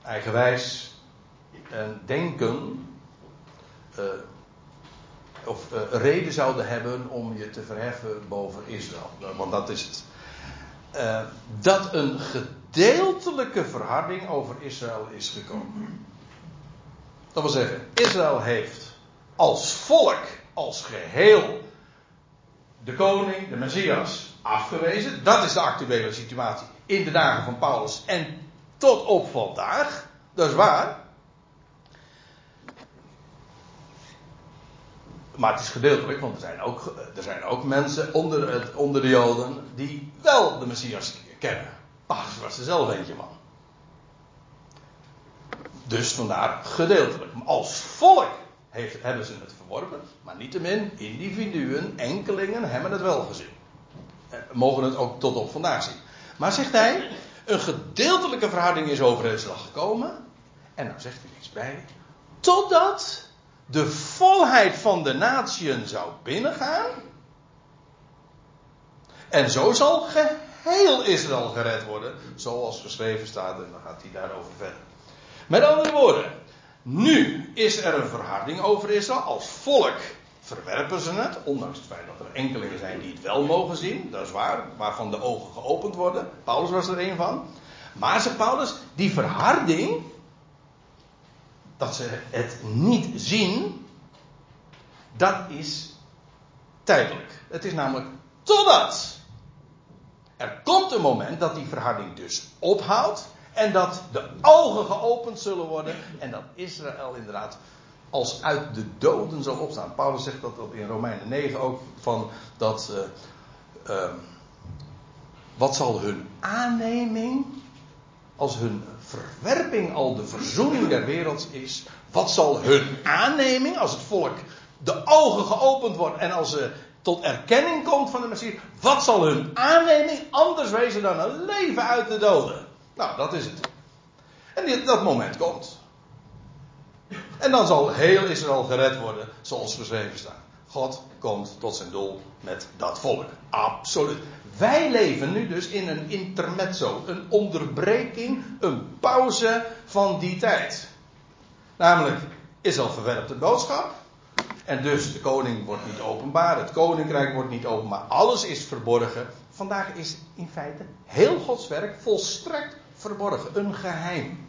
Eigenwijs en denken. Uh, of uh, reden zouden hebben om je te verheffen boven Israël. Want dat is het. Uh, dat een gedeeltelijke verharding over Israël is gekomen. Dat wil zeggen, Israël heeft als volk, als geheel, de koning, de Messias, afgewezen. Dat is de actuele situatie in de dagen van Paulus en tot op vandaag. Dat is waar. Maar het is gedeeltelijk, want er zijn ook, er zijn ook mensen onder, het, onder de Joden die wel de Messias kennen. Paulus was er zelf eentje van. Dus vandaar gedeeltelijk. Als volk hebben ze het verworpen, maar niettemin, individuen, enkelingen hebben het wel gezien. En eh, mogen het ook tot op vandaag zien. Maar zegt hij, een gedeeltelijke verhouding is overeenslag gekomen. En dan zegt hij iets bij. Totdat de volheid van de natieën zou binnengaan. En zo zal geheel Israël gered worden. Zoals geschreven staat, en dan gaat hij daarover verder. Met andere woorden, nu is er een verharding over Israël. Als volk verwerpen ze het, ondanks het feit dat er enkelingen zijn die het wel mogen zien, dat is waar, waarvan de ogen geopend worden. Paulus was er een van. Maar zegt Paulus, die verharding, dat ze het niet zien, dat is tijdelijk. Het is namelijk totdat er komt een moment dat die verharding dus ophoudt en dat de ogen geopend zullen worden. En dat Israël inderdaad als uit de doden zal opstaan. Paulus zegt dat in Romeinen 9 ook. Van dat. Uh, uh, wat zal hun aanneming. Als hun verwerping al de verzoening der wereld is. Wat zal hun aanneming als het volk de ogen geopend wordt en als ze tot erkenning komt van de Messias. Wat zal hun aanneming anders wezen dan een leven uit de doden? Nou, dat is het. En dat moment komt. En dan zal heel Israël gered worden, zoals geschreven staat. God komt tot zijn doel met dat volk. Absoluut. Wij leven nu dus in een intermezzo, een onderbreking, een pauze van die tijd. Namelijk, Israël verwerpt de boodschap. En dus de koning wordt niet openbaar, het koninkrijk wordt niet openbaar, alles is verborgen. Vandaag is in feite heel Gods werk volstrekt verborgen, een geheim.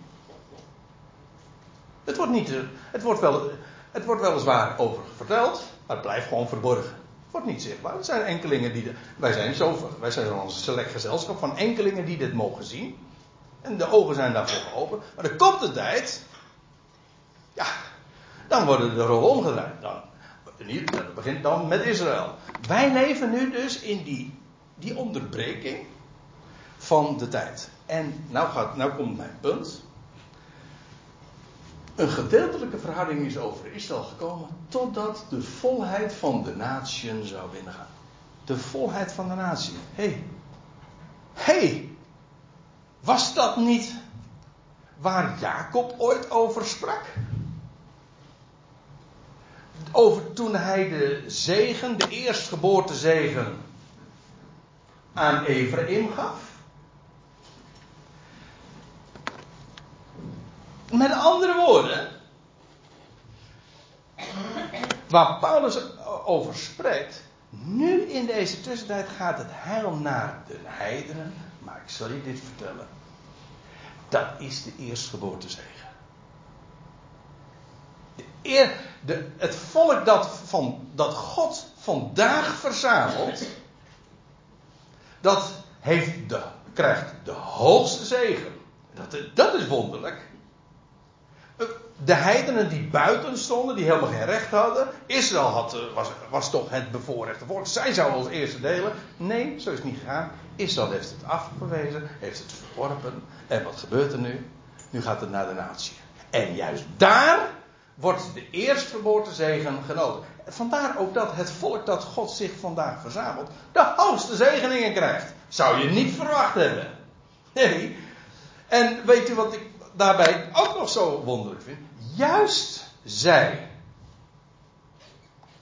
Het wordt, niet, het wordt, wel, het wordt weliswaar over verteld, maar het blijft gewoon verborgen. Het wordt niet zichtbaar. Er zijn enkelingen die. Wij zijn zo, wij zijn zo'n select gezelschap van enkelingen die dit mogen zien. En de ogen zijn daarvoor geopend. Maar er komt de tijd. Ja, dan worden de rollen omgedraaid. Dan, dat begint dan met Israël. Wij leven nu dus in die, die onderbreking van de tijd. En nou, gaat, nou komt mijn punt. Een gedeeltelijke verhouding is over Israël gekomen totdat de volheid van de natie zou binnengaan. De volheid van de natie. Hé. Hey. hey. Was dat niet waar Jacob ooit over sprak? Over toen hij de zegen, de eerstgeboortezegen aan Ephraim gaf. Met andere woorden, waar Paulus over spreekt, nu in deze tussentijd gaat het heil naar de heidenen, maar ik zal je dit vertellen. Dat is de eerstgeboortezegen. De eer, het volk dat, van, dat God vandaag verzamelt, dat heeft de, krijgt de hoogste zegen. Dat, dat is wonderlijk de heidenen die buiten stonden, die helemaal geen recht hadden. Israël had, eh, was, was toch het bevoorrechte volk. Zij zouden als eerste delen. Nee, zo is het niet gegaan. Israël heeft het afgewezen, heeft het verworpen. En wat gebeurt er nu? Nu gaat het naar de natie. En juist daar wordt de eerstgeboortezegen genoten. Vandaar ook dat het volk dat God zich vandaag verzamelt, de hoogste zegeningen krijgt. Zou je niet verwacht hebben. Nee. En weet u wat ik daarbij ook nog zo wonderlijk vind. Juist zij,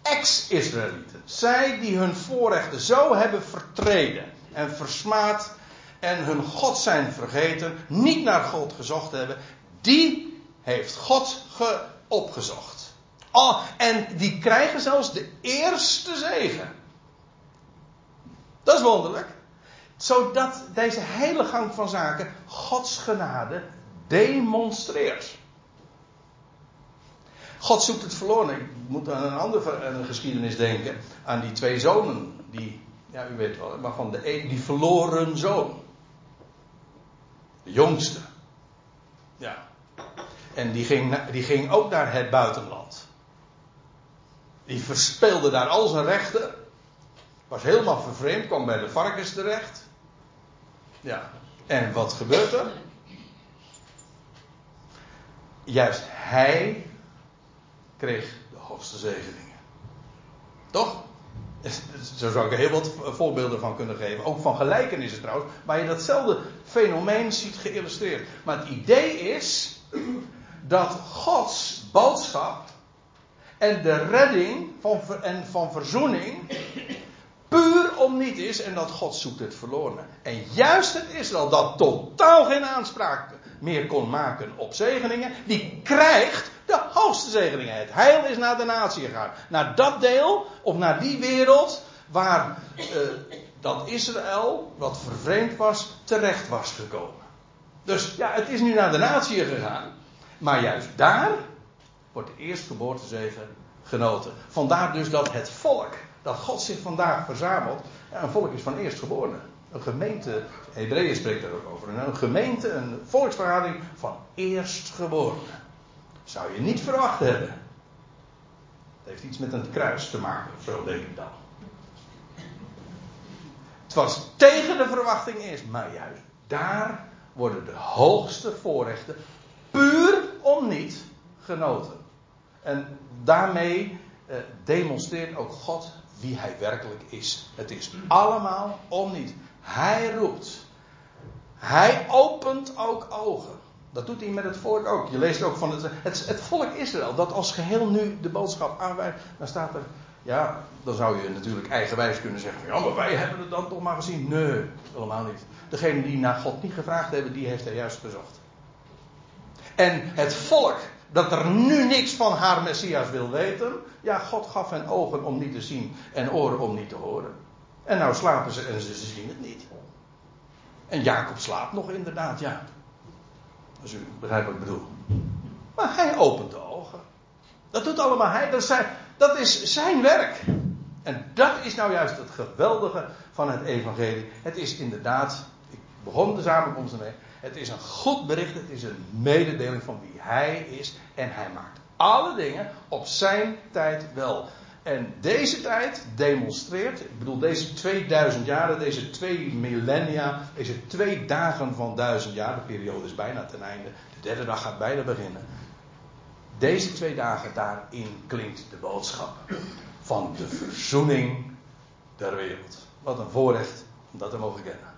ex-Israëlieten, zij die hun voorrechten zo hebben vertreden en versmaad en hun God zijn vergeten, niet naar God gezocht hebben, die heeft God ge opgezocht. Oh, en die krijgen zelfs de eerste zegen. Dat is wonderlijk. Zodat deze hele gang van zaken Gods genade demonstreert. God zoekt het verloren. Ik moet aan een andere geschiedenis denken. Aan die twee zonen. Die, ja, u weet wel, maar van de die verloren zoon. De jongste. Ja. En die ging, die ging ook naar het buitenland. Die verspeelde daar al zijn rechten. Was helemaal vervreemd, kwam bij de varkens terecht. Ja. En wat gebeurt er? juist hij kreeg de hoogste zegeningen. Toch? Zo zou ik er heel wat voorbeelden van kunnen geven. Ook van gelijkenissen trouwens. Waar je datzelfde fenomeen ziet geïllustreerd. Maar het idee is dat Gods boodschap en de redding van, en van verzoening puur om niet is en dat God zoekt het verloren. En juist het Israël dat totaal geen aanspraak meer kon maken op zegeningen, die krijgt de hoogste zegeningen. Het heil is naar de natie gegaan. Naar dat deel, of naar die wereld, waar uh, dat Israël, wat vervreemd was, terecht was gekomen. Dus ja, het is nu naar de natie gegaan. Maar juist daar wordt de eerstgeboortezegen genoten. Vandaar dus dat het volk, dat God zich vandaag verzamelt, een volk is van eerstgeborenen. Een gemeente, Hebreeën spreekt daar ook over. Een gemeente, een volksverhouding van eerstgeborenen. Zou je niet verwacht hebben. Het heeft iets met een kruis te maken, zo denk ik dan. Het was tegen de verwachting eerst, maar juist daar worden de hoogste voorrechten om niet genoten. En daarmee eh, demonstreert ook God wie hij werkelijk is. Het is allemaal om niet. Hij roept. Hij opent ook ogen. Dat doet hij met het volk ook. Je leest ook van het, het, volk Israël, dat als geheel nu de boodschap aanwijst. Dan staat er, ja, dan zou je natuurlijk eigenwijs kunnen zeggen: ja, maar wij hebben het dan toch maar gezien. Nee, helemaal niet. Degene die naar God niet gevraagd hebben, die heeft hij juist gezocht. En het volk dat er nu niks van haar Messias wil weten, ja, God gaf hen ogen om niet te zien en oren om niet te horen. En nou slapen ze en ze, zien het niet. En Jacob slaapt nog inderdaad, ja. Als u begrijpt wat ik bedoel. Maar hij opent de ogen. Dat doet allemaal hij. Dat is zijn, dat is zijn werk. En dat is nou juist het geweldige van het evangelie. Het is inderdaad, ik begon de samenkomst ermee. Het is een goed bericht. Het is een mededeling van wie hij is. En hij maakt alle dingen op zijn tijd wel. En deze tijd demonstreert, ik bedoel deze 2000 jaren, deze twee millennia, deze twee dagen van duizend jaar, de periode is bijna ten einde, de derde dag gaat bijna beginnen. Deze twee dagen, daarin klinkt de boodschap van de verzoening der wereld. Wat een voorrecht om dat te mogen kennen.